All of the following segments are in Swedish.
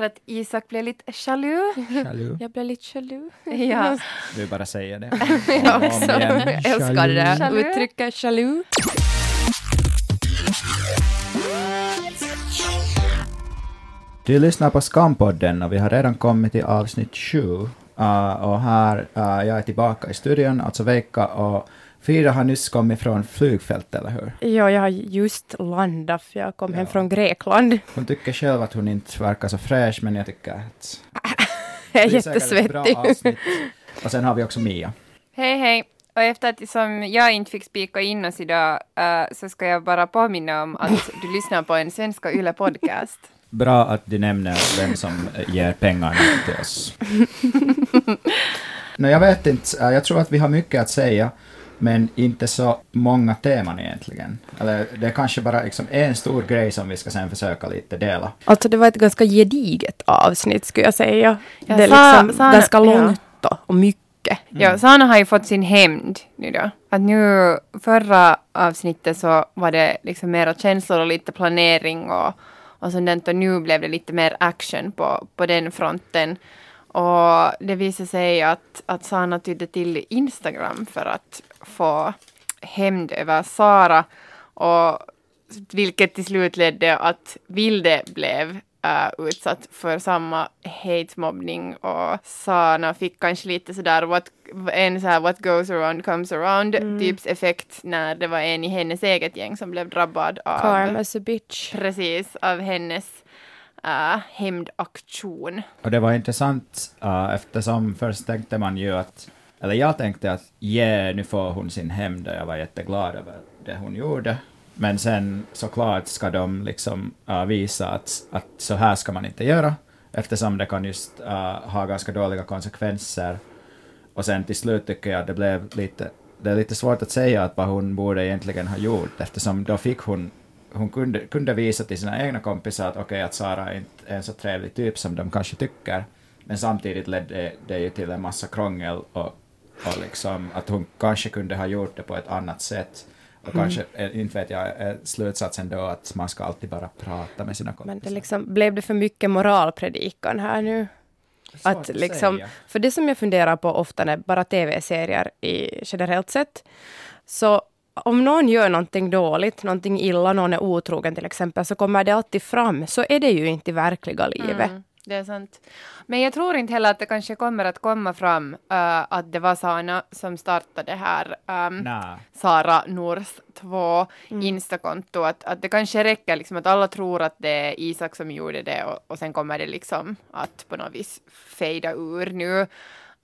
för att Isak blev lite jaloux. Jaloux. Jag blev lite jaloux. Ja, Du bara säger det. Jag också. Jag älskar det där Jaloux. uttrycket, jaloux. Du lyssnar på Skampodden och vi har redan kommit till avsnitt sju. Uh, och här, uh, jag är tillbaka i studion, alltså Veikka, och Frida har nyss kommit från flygfält, eller hur? Ja, jag har just landat, för jag kom hem Ja. från Grekland. Hon tycker själv att hon inte verkar så fräsch, men jag tycker att Jag är jättesvettig. Och sen har vi också Mia. hej hej. Och efter att som jag inte fick spika in oss idag eh, så ska jag bara påminna om att du lyssnar på en Svenska Yle podcast. Bra att du nämner vem som ger pengarna till oss. no, jag vet inte, uh, jag tror att vi har mycket att säga, men inte så många teman egentligen. Eller det är kanske bara liksom en stor grej som vi ska sen försöka lite dela. Alltså det var ett ganska gediget avsnitt skulle jag säga. Ja, det är Sa- liksom Sana- ganska ja. långt och- och mycket. Ja, Sana har ju fått sin hämnd nu då. Att nu förra avsnittet så var det liksom mera känslor och lite planering och, och sådant och nu blev det lite mer action på, på den fronten. Och det visade sig att, att Sana tydde till Instagram för att få hämnd över Sara och vilket till slut ledde att Vilde blev äh, utsatt för samma hate-mobbning och Sana fick kanske lite sådär what, en så här what goes around comes around typs effekt när det var en i hennes eget gäng som blev drabbad av Karma's a bitch. precis av hennes äh, hämndaktion. Och det var intressant uh, eftersom först tänkte man ju att, eller jag tänkte att yeah, nu får hon sin hämnd och jag var jätteglad över det hon gjorde. Men sen såklart ska de liksom uh, visa att, att så här ska man inte göra eftersom det kan just uh, ha ganska dåliga konsekvenser. Och sen till slut tycker jag att det blev lite, det är lite svårt att säga att vad hon borde egentligen ha gjort eftersom då fick hon hon kunde, kunde visa till sina egna kompisar att okej, att Sara är inte är en så trevlig typ som de kanske tycker. Men samtidigt ledde det ju till en massa krångel och, och liksom att hon kanske kunde ha gjort det på ett annat sätt. Och kanske, eh, inte vet jag, är slutsatsen då att man ska alltid bara prata med sina kompisar. Men det liksom, blev det för mycket moralpredikan här nu? Att liksom, för det som jag funderar på ofta när bara tv-serier i generellt sett, så om någon gör någonting dåligt, någonting illa, någon är otrogen till exempel, så kommer det alltid fram. Så är det ju inte i verkliga livet. Mm, det är sant. Men jag tror inte heller att det kanske kommer att komma fram äh, att det var Sana som startade det här Nä. Sara Nors 2 Instakonto. Att, att det kanske räcker liksom att alla tror att det är Isak som gjorde det och, och sen kommer det liksom att på något vis fejda ur nu.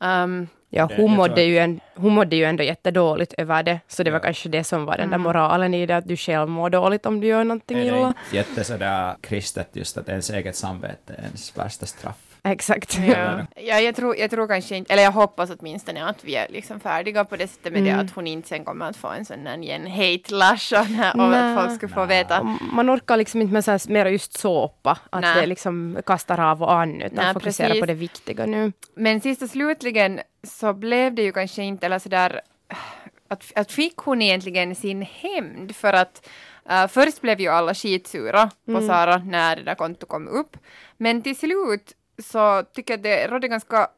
Um, Ja, Det- hon mådde, ju en, hon mådde ju ändå jättedåligt över det, så det var Ja. kanske det som var den Mm. där moralen i det, att du själv mår dåligt om du gör någonting Är det illa. inte jätte sådär kristet just att ens eget samvete är ens värsta straff? Exakt. ja. ja, jag tror, jag tror kanske inte, eller jag hoppas åtminstone att vi är liksom färdiga på det sättet med det Mm. att hon inte sen kommer att få en sån där igen hate-lash och, och Nä. att folk ska få Nä. veta. Man orkar liksom inte med så här, mer just såpa, att Nej. det liksom kastar av och an, utan Nej, fokusera precis. på det viktiga nu. Men sist och slutligen så blev det ju kanske inte, eller sådär, att, att fick hon egentligen sin hämnd för att uh, först blev ju alla skitsura på Sara när det där kontot kom upp. Men till slut så tycker jag att det rådde ganska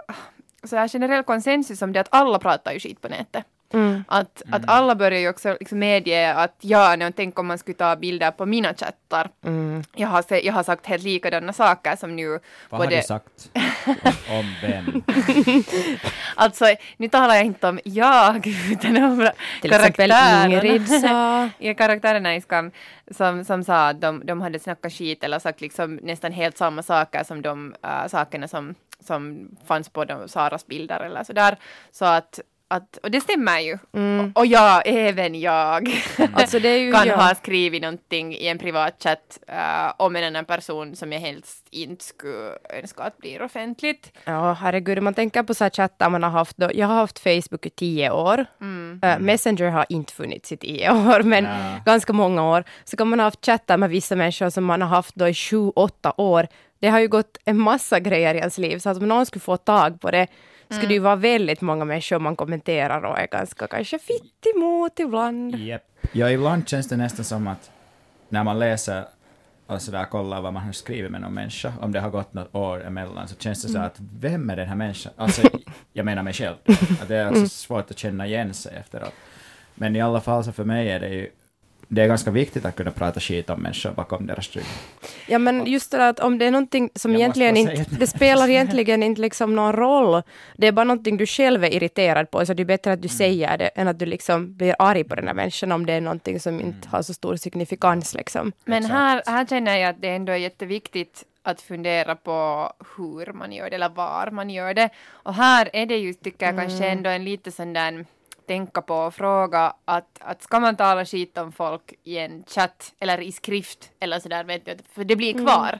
så här generell konsensus om det att alla pratar ju skit på nätet. Mm. Att, att alla börjar ju också liksom medge att ja, tänk om man skulle ta bilder på mina chattar. Mm. Jag har, se- jag har sagt helt likadana saker som nu Vad har du sagt? Om vem? Alltså, nu talar jag inte om jag, utan om Till exempel karaktärerna. Ingrid sa... Ja, karaktärerna i Skam som, som sa att de, de hade snackat skit eller sagt liksom nästan helt samma saker som de äh, sakerna som, som fanns på de, Saras bilder eller sådär. Så att, att, och det stämmer ju. Mm. Och ja, även jag Alltså det är ju kan jag. ha skrivit någonting i en privat chatt äh, om en annan person som jag helst inte skulle önska att blir offentligt. Ja, herregud, om man tänker på så här chattar man har haft då, jag har haft Facebook i tio år. Mm. Eh, Messenger har inte funnits i tio år, men Ja. ganska många år. Så kan man ha haft chattar med vissa människor som man har haft då i sju, åtta år. Det har ju gått en massa grejer i ens liv, så att om någon skulle få tag på det, skulle det ju vara väldigt många människor man kommenterar och är ganska kanske fitt emot ibland. Yep. Ja, ibland känns det nästan som att när man läser och sådär kollar vad man har skrivit med någon människa, om det har gått något år emellan, så känns det så att vem är den här människan? Alltså, jag menar mig själv. Att det är alltså svårt att känna igen sig efteråt. Men i alla fall så för mig är det ju det är ganska viktigt att kunna prata skit om människor bakom deras rygg. Ja, men just det att om det är någonting som Jag egentligen inte, det spelar egentligen inte liksom någon roll. Det är bara någonting du själv är irriterad på, så det är bättre att du säger det än att du liksom blir arg på den här människan om det är någonting som inte har så stor signifikans liksom. Men här, här känner jag att det ändå är jätteviktigt att fundera på hur man gör det eller var man gör det. Och här är det just, tycker jag, kanske ändå en lite sån där tänka på och fråga att, att ska man tala skit om folk i en chatt eller i skrift eller sådär, vet för det blir kvar.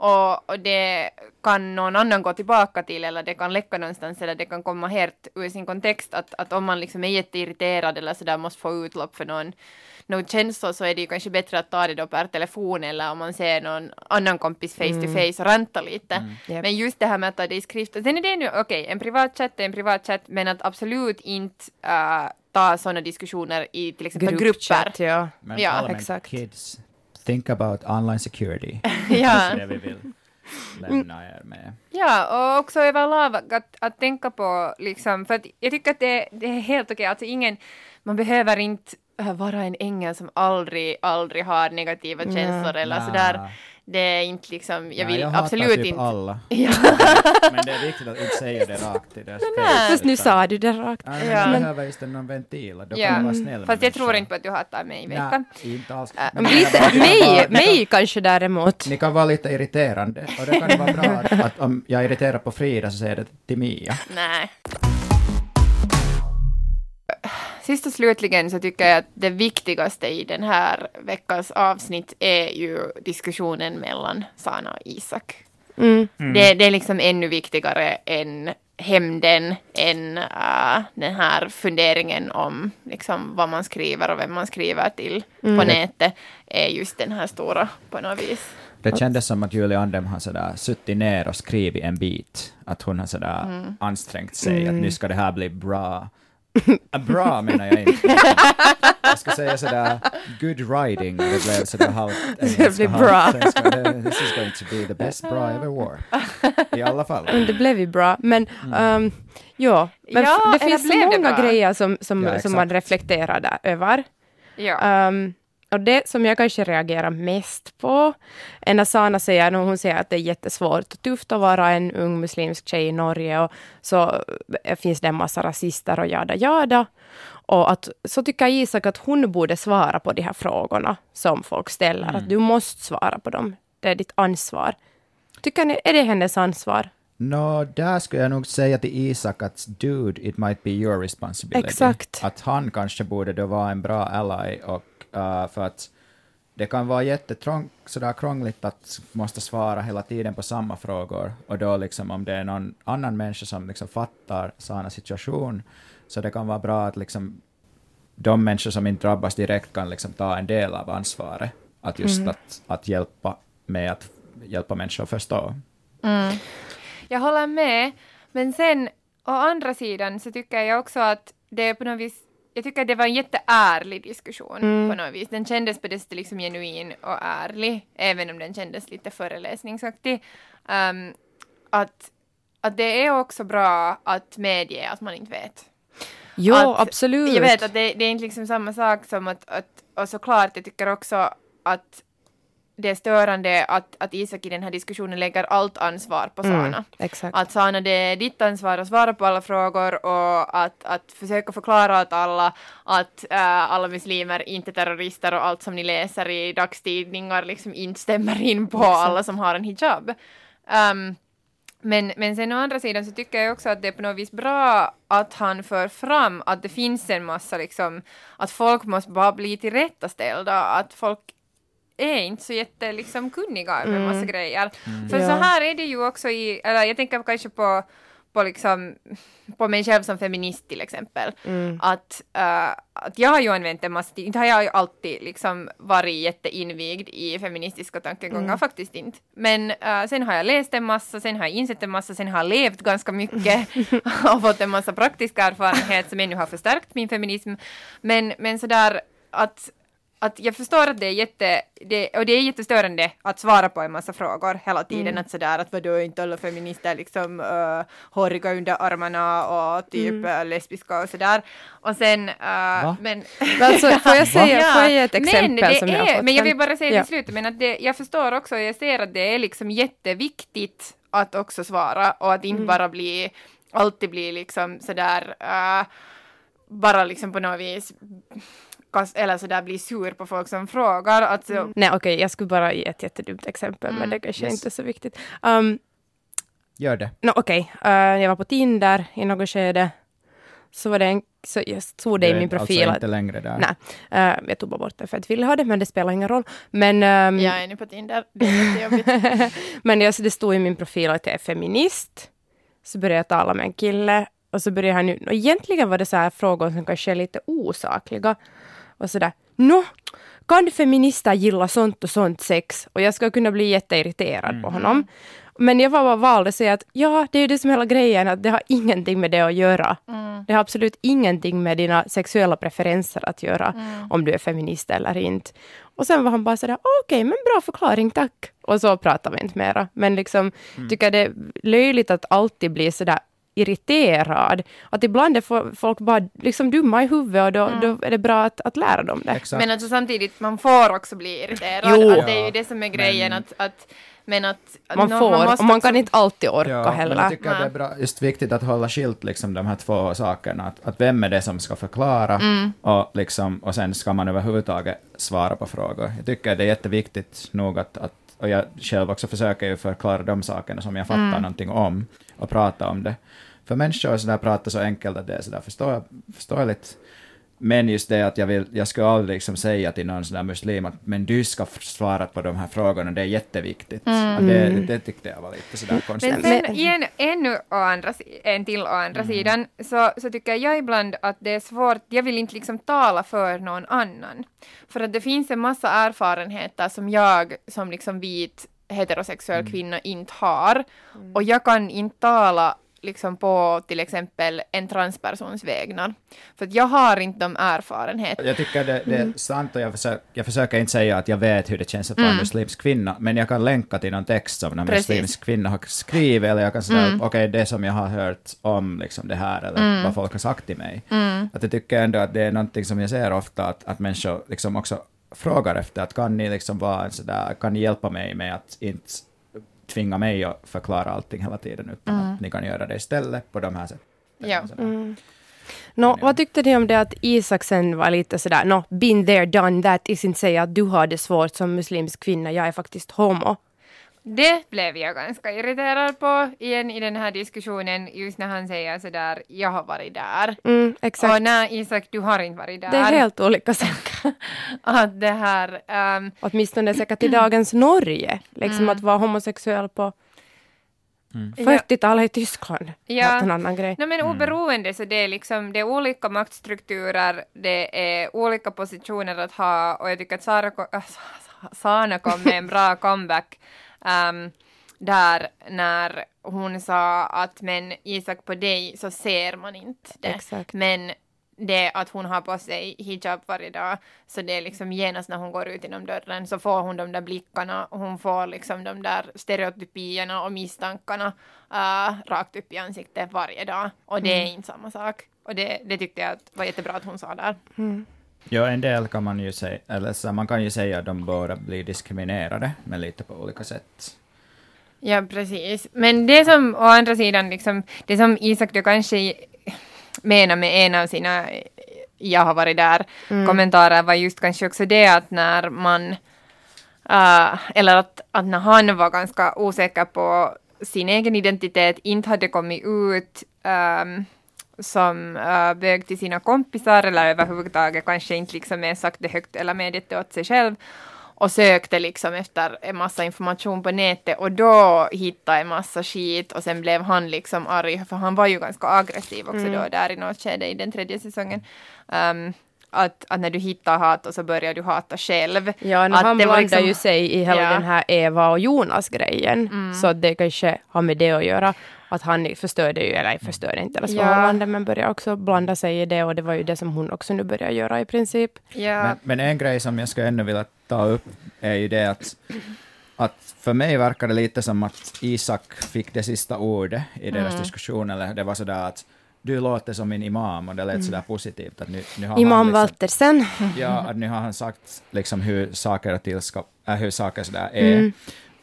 Och, och det kan någon annan gå tillbaka till eller det kan läcka någonstans eller det kan komma helt ur sin kontext att, att om man liksom är jätteirriterad eller sådär måste få utlopp för någon, någon känslor så är det ju kanske bättre att ta det då per telefon eller om man ser någon annan kompis face to face och ranta lite. Japp. Men just det här med att ta det i skrift, och sen är det nu, okej, en privat chatt är en privat chatt men att absolut inte äh, ta sådana diskussioner i till exempel grupper. Gruppchatt, ja. Men Ja, exakt. kids, think about online security. Ja. Det är det vi vill lämna er med. Ja, och också överlag att, att tänka på liksom, för att jag tycker att det, det är helt okej, alltså ingen, man behöver inte vara en ängel som aldrig, aldrig har negativa känslor eller Nej. sådär. Det är inte liksom, jag Nej, vill jag hatar absolut typ inte. alla. Ja. Men det är viktigt att inte säga det rakt i deras nej. face, Fast nu sa du det rakt. Ja. man Men- behöver just någon ventil, då Ja. kan vara snäll Fast jag tror inte på att du hatar mig, Vecka. Nej, inte alls. Äh, Men Men lite, mig, mig kanske däremot. Ni kan vara lite irriterande, och det kan vara bra att, om jag är irriterad på Frida så säger jag det till Mia. Nej. Sist och slutligen så tycker jag att det viktigaste i den här veckans avsnitt är ju diskussionen mellan Sana och Isak. Mm. Det, det är liksom ännu viktigare än hämnden, än äh, den här funderingen om liksom, vad man skriver och vem man skriver till på nätet, är just den här stora på något vis. Det kändes som att Julie Andem har sådär suttit ner och skrivit en bit. Att hon har sådär Mm. ansträngt sig, att nu ska det här bli bra. Äh, bra menar jag inte. Jag ska säga sådär good writing, och det blev sådär halvt engelska, blir halvt bra. Det- This is going to be the best bra I ever wore. I alla fall. Men det blev ju bra. Men um, ja, men Ja, det finns blev så det många bra? grejer som, som, Ja, som man reflekterar där över. Ja. Um, och det som jag kanske reagerar mest på är när Sana säger, när hon säger att det är jättesvårt och tufft att vara en ung muslimsk tjej i Norge och så finns det en massa rasister och jada jada. Och att, så tycker Isak att hon borde svara på de här frågorna som folk ställer. Att du måste svara på dem. Det är ditt ansvar. Tycker ni, är det hennes ansvar? Nå, där skulle jag nog säga till Isak att dude, it might be your responsibility. Exakt. Att han kanske borde då vara en bra ally och uh, för att det kan vara jättetrång, sådär krångligt att måste svara hela tiden på samma frågor. Och då liksom om det är någon annan människa som liksom fattar Sanas situation så det kan vara bra att liksom de människor som inte drabbas direkt kan liksom ta en del av ansvaret. Att just att, att hjälpa med att hjälpa människor att förstå. Jag håller med, men sen å andra sidan så tycker jag också att det är på något vis jag tycker att det var en jätteärlig diskussion på något vis. Den kändes på det sättet liksom genuin och ärlig, även om den kändes lite föreläsningsaktig. Um, att, att det är också bra att medge att man inte vet. Jo, Att- absolut. Jag vet att det, det är inte liksom samma sak som att, att och såklart, jag tycker också att det är störande att, att Isak i den här diskussionen lägger allt ansvar på Sana. Mm, exakt. Att Sana, det är ditt ansvar att svara på alla frågor och att, att försöka förklara åt alla att äh, alla muslimer inte är terrorister och allt som ni läser i dagstidningar liksom inte stämmer in på alla som har en hijab. Um, men, men sen å andra sidan så tycker jag också att det är på något vis bra att han för fram att det finns en massa liksom, att folk måste bara bli tillrättaställda, att folk är inte så jätte liksom kunniga med massa grejer. För Ja. så här är det ju också i, eller jag tänker kanske på på, liksom, på mig själv som feminist till exempel. Att, äh, att jag har ju använt en massa tid, inte har jag ju alltid liksom varit jätteinvigd i feministiska tankegångar, faktiskt inte. Men äh, sen har jag läst en massa, sen har jag insett en massa, sen har jag levt ganska mycket och fått en massa praktisk erfarenhet som ännu har förstärkt min feminism. Men, men sådär att att jag förstår att det är jätte, det, och det är jättestörande att svara på en massa frågor hela tiden, Mm. att sådär att vadå inte alla feminister liksom uh, håriga under armarna och typ Mm. uh, lesbiska och sådär. Och sen, uh, men... Alltså, får jag säga, får jag ge ett exempel men det som jag har är, fått Men jag vill bara säga Ja. till slutet, men att det, jag förstår också, jag ser att det är liksom jätteviktigt att också svara och att Mm. inte bara bli, alltid bli liksom sådär, uh, bara liksom på något vis kas- eller sådär bli sur på folk som frågar. Alltså, Nej okej, jag skulle bara ge ett jättedumt exempel, men Mm, det kanske yes. inte är så viktigt. Um, Gör det. no, okej, eh, jag var på Tinder i något skede. Så var det en, så jag såg det i Du min profil. Alltså att- inte längre där. Nej, eh, jag tog bara bort det för att jag ville ha det, men det spelar ingen roll. Men, ehm, Jag är nu på Tinder, det är jättejobbigt. men jag, så det stod i min profil att jag är feminist. Så började jag tala med en kille och så började han nu, och egentligen var det så här frågor som kanske är lite osakliga. Och sådär, nå, kan feminister gilla sånt och sånt sex? Och jag ska kunna bli jätteirriterad på honom. Men jag var bara valde att säga att ja, det är ju det som är hela grejen, att det har ingenting med det att göra. Det har absolut ingenting med dina sexuella preferenser att göra, om du är feminist eller inte. Och sen var han bara sådär, okej, men bra förklaring, tack. Och så pratar vi inte mera. Men liksom, tycker det är löjligt att alltid bli sådär irriterad. Att ibland är fo- folk bara liksom dumma i huvudet och då, då är det bra att, att lära dem det. Exakt. Men alltså samtidigt, man får också bli irriterad. Jo. Att det är ju det som är grejen. Men- att, att, men att... att Man får, måste och man också- kan inte alltid orka Ja, heller. jag tycker att det är bra, just viktigt att hålla skilt liksom de här två sakerna. Att, att vem är det som ska förklara Mm. och, liksom, och sen ska man överhuvudtaget svara på frågor. Jag tycker det är jätteviktigt nog att, att och jag själv också försöker ju förklara de sakerna som jag fattar Mm. någonting om och prata om det. För människor så där pratar så enkelt att det är sådär förstå, förståeligt. Men just det att jag, vill, jag skulle aldrig liksom säga till någon sån där muslim att men du ska svara på de här frågorna, det är jätteviktigt. Att det, det tyckte jag var lite sådär konstigt. Men sen igen, ännu å andra, en till å andra sidan, så, så tycker jag ibland att det är svårt, jag vill inte liksom tala för någon annan. För att det finns en massa erfarenheter som jag som liksom vit heterosexuell kvinna inte har. Och jag kan inte tala liksom på till exempel en transpersons vägnar. För att jag har inte de erfarenheterna. Jag tycker det, det Mm. är sant och jag försöker, jag försöker inte säga att jag vet hur det känns att vara muslimsk kvinna, men jag kan länka till någon text som en Mm. Mm. muslimsk kvinna har skrivit, eller jag kan säga okej, det som jag har hört om liksom det här, eller vad folk har sagt till mig. Mm. Att jag tycker ändå att det är någonting som jag ser ofta, att, att människor liksom också frågar efter, att kan ni liksom vara en sådär, kan ni hjälpa mig med att inte tvinga mig att förklara allting hela tiden, utan att ni kan göra det istället på de här sätten. Mm. Ja. Sådär. Nå, vad tyckte ni om det att Isaksen var lite sådär, nå, been there, done that, i sin säga att du har det svårt som muslimsk kvinna, jag är faktiskt homo. Det blev jag ganska irriterad på igen i den här diskussionen, just när han säger sådär, jag har varit där. Mm, exakt. Och nej Isak, du har inte varit där. det är helt olika saker. Att det här, ehm, Åtminstone säkert i dagens Norge, liksom Mm. att vara homosexuell på Ja. 40-talet i Tyskland. Ja. En annan grej. Nej men oberoende så det är liksom, det är olika maktstrukturer, det är olika positioner att ha och jag tycker att Sara, äh, Sana kom med en bra comeback ehm, där när hon sa att men Isak på dig så ser man inte det. Exakt. Men det att hon har på sig hijab varje dag, så det är liksom genast när hon går ut genom dörren så får hon de där blickarna hon får liksom de där stereotypierna och misstankarna uh, rakt upp i ansiktet varje dag. Och det är inte samma sak. Och det, det tyckte jag var jättebra att hon sa där. Ja, en del kan man ju säga, eller så man kan ju säga att de båda blir diskriminerade, men lite på olika sätt. Ja, precis. Men det som å andra sidan, liksom, det som Isak då kanske menar med en av sina jag har varit där kommentarer var just kanske också det att när man uh, eller att, att när han var ganska osäker på sin egen identitet, inte hade kommit ut um, som uh, bög till sina kompisar eller överhuvudtaget kanske inte liksom är sagt det högt eller medgett det åt sig själv och sökte liksom efter en massa information på nätet och då hittade en massa skit och sen blev han liksom arg för han var ju ganska aggressiv också då där i något skede i den tredje säsongen. Um, att, att när du hittar hat och så börjar du hata själv. Ja, att han blandar liksom- ju sig i hela Ja. Mm. den här Eva och Jonas-grejen. Så att det kanske har med det att göra. Att han förstörde ju, eller förstörde inte deras Ja. förhållande, men började också blanda sig i det. Och det var ju det som hon också nu börjar göra i princip. Ja. Men, men en grej som jag skulle ännu vilja ta upp är ju det att, att för mig verkar det lite som att Isak fick det sista ordet i deras Mm. diskussion, eller det var sådär att du låter som min imam och det lät sådär positivt att nu, nu har han Imam liksom, Waltersen. Ja, att nu har han sagt liksom hur saker och till ska, äh, hur saker sådär är. Mm.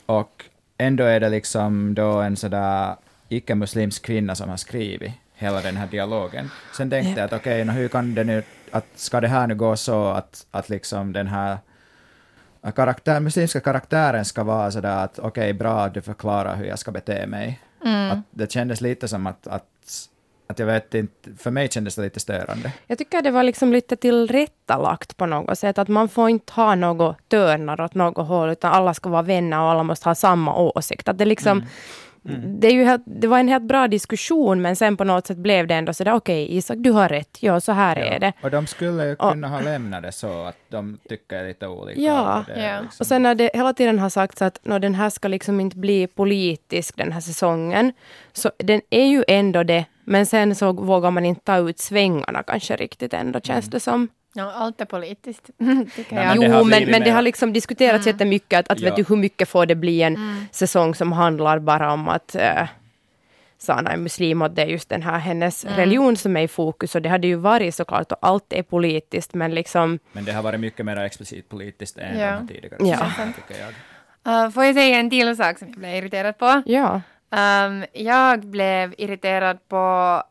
Och ändå är det liksom då en sådär icke-muslimsk kvinna som har skrivit hela den här dialogen. Sen tänkte jag att okej, nå hur kan det nu, att ska det här nu gå så att, att liksom den här karaktär, muslimska karaktären ska vara sådär att okej, bra att du förklarar hur jag ska bete mig. Att det kändes lite som att, att, att jag vet inte, för mig kändes det lite störande. Jag tycker det var liksom lite tillrättalagt på något sätt. Att man får inte ha något törnar åt något håll, utan alla ska vara vänner och alla måste ha samma åsikt. Att det liksom... Det, är ju helt, det var en helt bra diskussion, men sen på något sätt blev det ändå sådär, okej Isak, du har rätt, ja så här är det. Och de skulle ju Och- kunna ha lämnat det så att de tycker lite olika. Ja. och det är Ja. liksom- Och sen när det hela tiden har sagts att nå, den här ska liksom inte bli politisk den här säsongen, så den är ju ändå det, men sen så vågar man inte ta ut svängarna kanske riktigt ändå, känns det som. Ja, allt är politiskt, tycker Nej, jag. men det jo, har men, men det har liksom diskuterats jättemycket att, att Ja. vet du hur mycket får det bli en säsong som handlar bara om att uh, Sana är muslim och det är just den här hennes religion som är i fokus och det hade ju varit såklart och allt är politiskt men liksom Men det har varit mycket mer explicit politiskt än Ja. tidigare Ja. säsongerna, tycker jag. Uh, får jag säga en till sak som jag blev irriterad på? ja. Um, jag blev irriterad på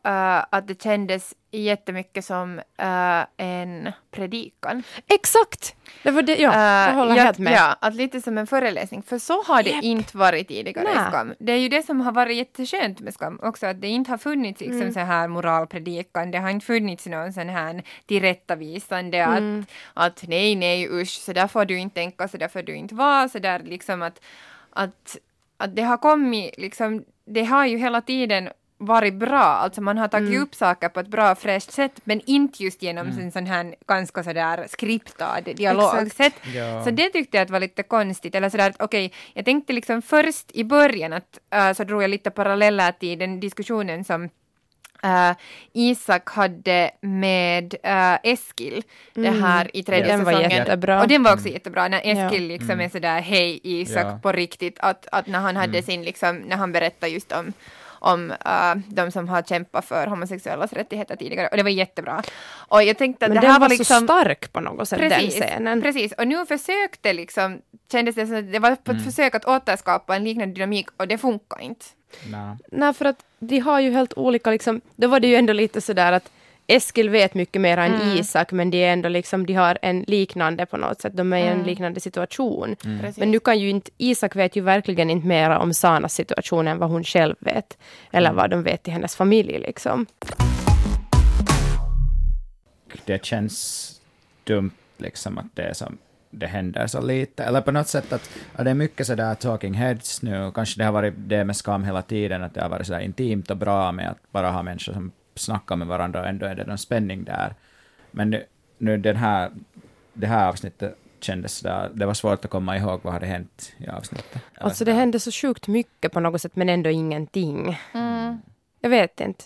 uh, att det kändes jättemycket som uh, en predikan. Exakt! Det var det, ja, jag Uh, håller ja, helt med. Ja, att lite som en föreläsning. För så har det Japp. inte varit tidigare Nej. i Skam. Det är ju det som har varit jätteskönt med Skam också, att det inte har funnits liksom Mm. så här moralpredikan. Det har inte funnits någon sån här tillrättavisande Mm. att, att nej, nej, usch, så där får du inte tänka, så där får du inte vara, så där liksom att, att, att det har kommit liksom, det har ju hela tiden varit bra, alltså man har tagit Mm. upp saker på ett bra fräscht sätt men inte just genom en sån här ganska sådär skriptad dialogsätt. Ja. Så det tyckte jag att var lite konstigt. Eller sådär att okej, jag tänkte liksom först i början att äh, så drog jag lite paralleller till den diskussionen som äh, Isak hade med äh, Eskil det här i tredje Den var säsongen. jättebra. Och den var också jättebra när Ja. Eskil liksom är sådär hej Isak Ja. på riktigt att, att när han hade sin liksom, när han berättade just om om äh, de som har kämpat för homosexuellas rättigheter tidigare och det var jättebra. Och jag tänkte att Men det här var, var liksom så stark på något sätt, den scenen. Precis, och nu försökte liksom, kändes det som att det var på ett försök att återskapa en liknande dynamik och det funkar inte. Nej. Nej, för att de har ju helt olika, liksom, då var det ju ändå lite sådär att Eskil vet mycket mer än Mm. Isak, men de är ändå liksom, de har en liknande på något sätt, de är i en liknande situation. Precis. Men nu kan ju inte, Isak vet ju verkligen inte mer om Sanas situation än vad hon själv vet. Eller vad de vet i hennes familj liksom. Det känns dumt liksom att det är som det händer så lite. Eller på något sätt att, att det är mycket sådär talking heads nu. Kanske det har varit det med skam hela tiden, att det har varit sådär intimt och bra med att bara ha människor som snackar med varandra och ändå är det någon spänning där. Men nu, nu den här, det här avsnittet kändes sådär, det var svårt att komma ihåg vad hade hänt i avsnittet. Alltså det hände så sjukt mycket på något sätt, men ändå ingenting. Mm. Jag vet inte.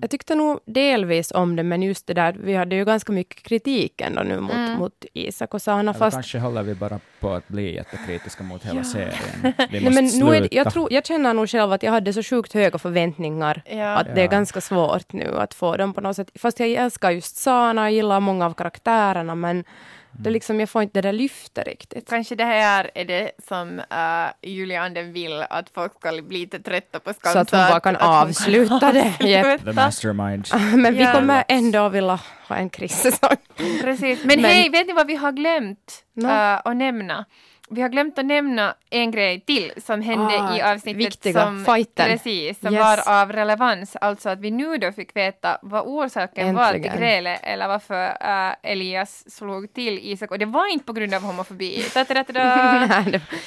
Jag tyckte nog delvis om det, men just det där, vi hade ju ganska mycket kritik ändå nu mot, Mm. mot Isak och Sana, Eller fast kanske håller vi bara på att bli jättekritiska mot hela Ja. serien. Vi Nej, men nu är det, sluta. jag, tror, jag känner nog själv att jag hade så sjukt höga förväntningar Ja. att det är Ja. ganska svårt nu att få dem på något sätt. Fast jag älskar just Sana, jag gillar många av karaktärerna men det är liksom, jag får inte det där lyftet riktigt. Kanske det här är det som uh, Julia Anden vill, att folk ska bli lite trötta på skam. Så att hon bara kan avsluta det. Japp. The mastermind. Men vi kommer ändå vilja ha en krissäsong. Precis. Men, Men- hej, vet ni vad vi har glömt uh, att nämna? Vi har glömt att nämna en grej till som hände Ah, i avsnittet viktiga, som, fighten. precis, som Yes. var av relevans. Alltså att vi nu då fick veta vad orsaken var till Äntligen. grälet eller varför uh, Elias slog till Isak. Och det var inte på grund av homofobi.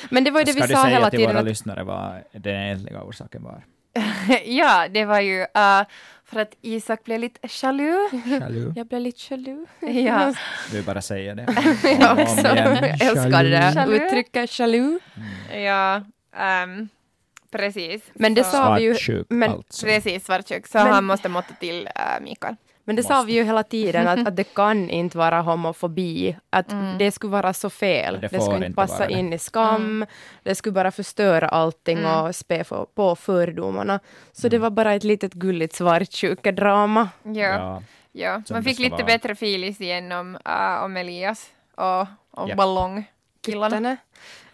Men det var ju det Ska vi du sa säga hela till tiden. våra Att, lyssnare vad den egentliga orsaken var? ja, det var ju uh, för att Isak blev lite jaloux. Chalu. Jag blev lite jaloux. Ja. Du bara säger det. Jag också. Jag älskar det där Jaloux. uttrycket, jaloux. Ja, ehm, precis. Men det Så- sa vi ju, Svartsjuk men- alltså. Precis, svartsjuk. Så Men- han måste måtta till äh, Mikael. Men det sa vi ju hela tiden att, att det kan inte vara homofobi. Att Mm. det skulle vara så fel. Det Det, skulle inte passa in i skam. Det skulle bara förstöra allting Mm. och spä för, på fördomarna. Så det var bara ett litet gulligt svartsjukedrama. Ja, Ja. ja. man fick lite vara. bättre filis genom, äh, om Elias och, och Ja. Kittarna.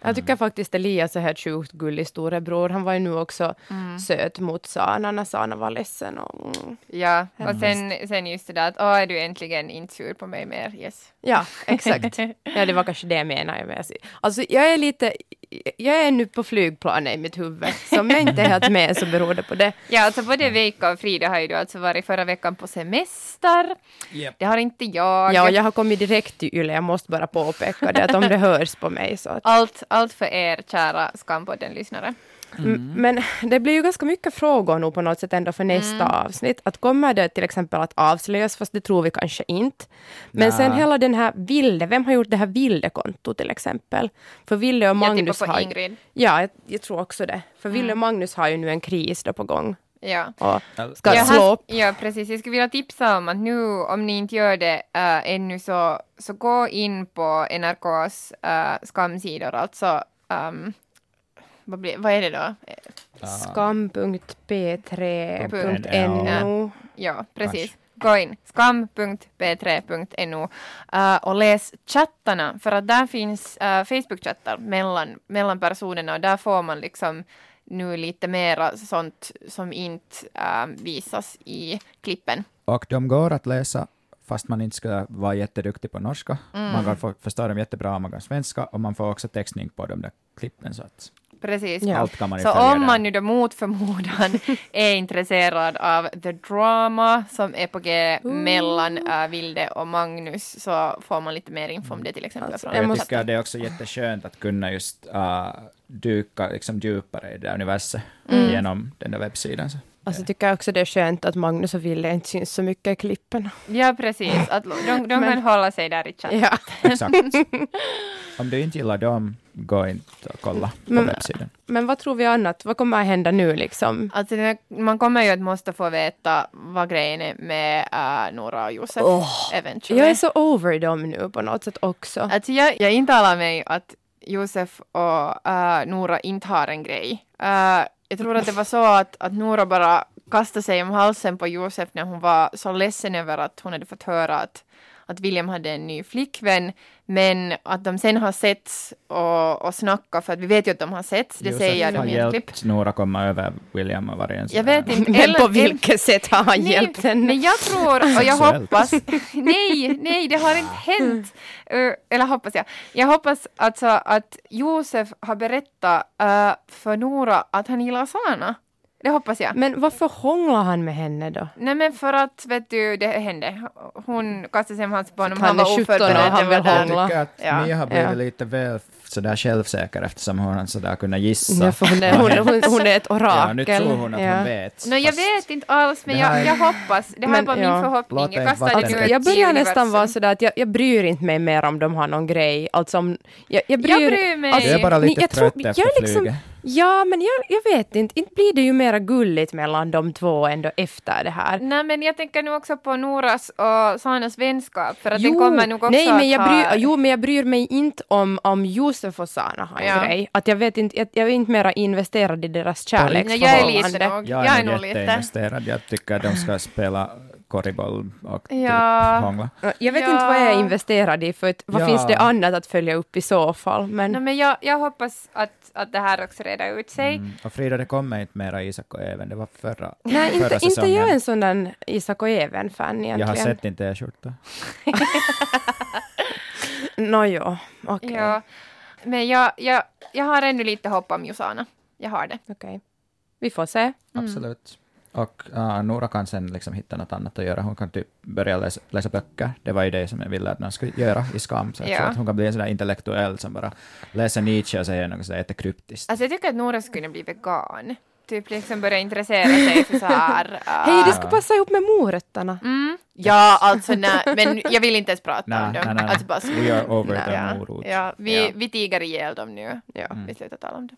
Jag tycker faktiskt Elias är helt sjukt gullig storebror. Han var ju nu också Mm. söt mot Sana när Sana var ledsen. Och, mm. Ja, och sen, sen just det där att åh, är du äntligen inte sur på mig mer? Yes. Ja, exakt. Ja, det var kanske det jag menade. med. Alltså, jag är lite... Jag är nu på flygplanet i mitt huvud. Så om jag inte är helt med så beror det på det. Ja, alltså både Veika och Frida har ju då alltså varit förra veckan på semester. Japp. Det har inte jag. Ja, jag har kommit direkt till Yle. Jag måste bara påpeka det, att om det hörs på mig så att... allt, allt för er kära Skampodden-lyssnare. Mm. Men det blir ju ganska mycket frågor nu på något sätt ändå för nästa avsnitt. Att kommer det till exempel att avslöjas, fast det tror vi kanske inte. Men Nä. sen hela den här Vilde, vem har gjort det här Vilde-kontot till exempel? För Vilde och Jag Magnus tippar på har... Ingrid. Ja, jag, jag tror också det. För Vilde och Magnus har ju nu en kris då på gång. Ja. Och ska Jag slå upp. Ja, precis. Jag skulle vilja tipsa om att nu, om ni inte gör det äh, ännu, så, så gå in på NRKs äh, skamsidor, alltså um, vad, blir, vad är det då? skam.p3.no. Ja, precis. Gå in, skam.b3.no uh, och läs chattarna, för att där finns uh, Facebook-chattar mellan, mellan personerna och där får man liksom nu lite mera sånt som inte uh, visas i klippen. Och de går att läsa fast man inte ska vara jätteduktig på norska. Mm. Man kan få, förstå dem jättebra om man kan svenska och man får också textning på de där klippen. Så att Precis. Ja. allt kan man ju Så följa om där. man nu då mot förmodan är intresserad av the drama som är på G mellan äh, Vilde och Magnus så får man lite mer info om det till exempel. Alltså, från jag jag måste- tycker det är också jätteskönt att kunna just uh, dyka liksom djupare i det där universum Mm. genom den där webbsidan. Så. Alltså tycker jag också det är skönt att Magnus och Ville inte syns så mycket i klippen. Ja, precis. Att de de Men- kan hålla sig där i chatten. Ja. Exakt. om du inte gillar dem, gå inte och kolla på Men- webbsidan. Men vad tror vi annat? Vad kommer att hända nu liksom? Alltså, man kommer ju att måste få veta vad grejen är med äh, Nora och Josef eventuellt. Jag är så over dem nu på något sätt också. Alltså jag, jag intalar mig att Josef och äh, Nora inte har en grej. Äh, jag tror att det var så att, att Nora bara kastade sig om halsen på Josef när hon var så ledsen över att hon hade fått höra att, att William hade en ny flickvän. Men att de sen har setts och, och snackat, för att vi vet ju att de har setts, det säger har de i ett klipp. hjälpt Nora komma över William och varit Jag vet inte. Men Eller- på eller- vilket sätt har han hjälpt henne? Men jag tror, och jag hoppas, nej, nej, det har inte hänt. Uh, eller hoppas jag. Jag hoppas alltså att Josef har berättat uh, för Nora att han gillar Sana. Det hoppas jag. Men varför hånglar han med henne då? Nej men för att, vet du, det hände. Hon kastade sig om halsen på honom, Han han är var 17 och oförberedd. han vill det. Jag hångla. tycker att Ja. Mia har blivit Ja. lite väl sådär självsäker eftersom hon har sådär kunnat gissa. Ja, hon, är, hon, hon, hon är ett orakel. Ja, nu tror hon att Ja. hon vet. No, jag vet inte alls, men jag, jag hoppas. Det här Men, var min ja. förhoppning. Jag kastade Alltså, ut jag börjar nästan vara sådär att jag, jag bryr inte mig mer om de har någon grej. Alltså om, jag, jag, bryr, Jag bryr mig. Alltså, Jag är bara ni- lite jag tror- trött efter jag är liksom- flyget. Ja, men jag, jag vet inte. Inte blir det ju mera gulligt mellan de två ändå efter det här. Nej men jag tänker nu också på Noras och Sanas vänskap för att den kommer nog också nej, men jag ha... bryr, jo, men jag bryr mig inte om, om Josef och Sana har en Ja. grej. Att jag, vet inte, jag, jag är inte mera investerad i deras Nej, jag är kärleksförhållande. lite nog. Jag Jag är, är nog lite. jätteinvesterad. Jag tycker att de ska spela korriboll och typ Ja. hångla. Jag vet Ja. inte vad jag är investerad i, för att, vad Ja. finns det annat att följa upp i så fall? Men, Nej, men jag, jag hoppas att, att det här också reder ut sig. Mm. Och Frida, det kommer inte mera Isak och Even. Det var förra, nej, förra inte, inte säsongen. jag är en sån där Isak och Even-fan egentligen. Jag har sett din t-skjorta. Nåjo, okej. Ja. Men jag, jag, jag har ännu lite hopp om Josana. Jag har det. okej. Vi får se. Absolut. Och uh, Nora kan sen liksom hitta något annat att göra. Hon kan typ börja läsa, läsa böcker. Det var ju det som jag ville att någon skulle göra i Skam. Så Ja. att hon kan bli en sån där intellektuell som bara läser Nietzsche och säger något sådär jättekryptiskt. Alltså jag tycker att Nora skulle bli vegan. Typ liksom börja intressera sig för så här... äh, Hej, det ska passa ihop med morötterna. Mm. Ja, alltså nej, men jag vill inte ens prata Nej, om dem. nej. Alltså bara, We are over Nej. the ja, morot. ja, vi, Ja. vi tiger ihjäl dem nu. Ja. Vi slutar tala om det.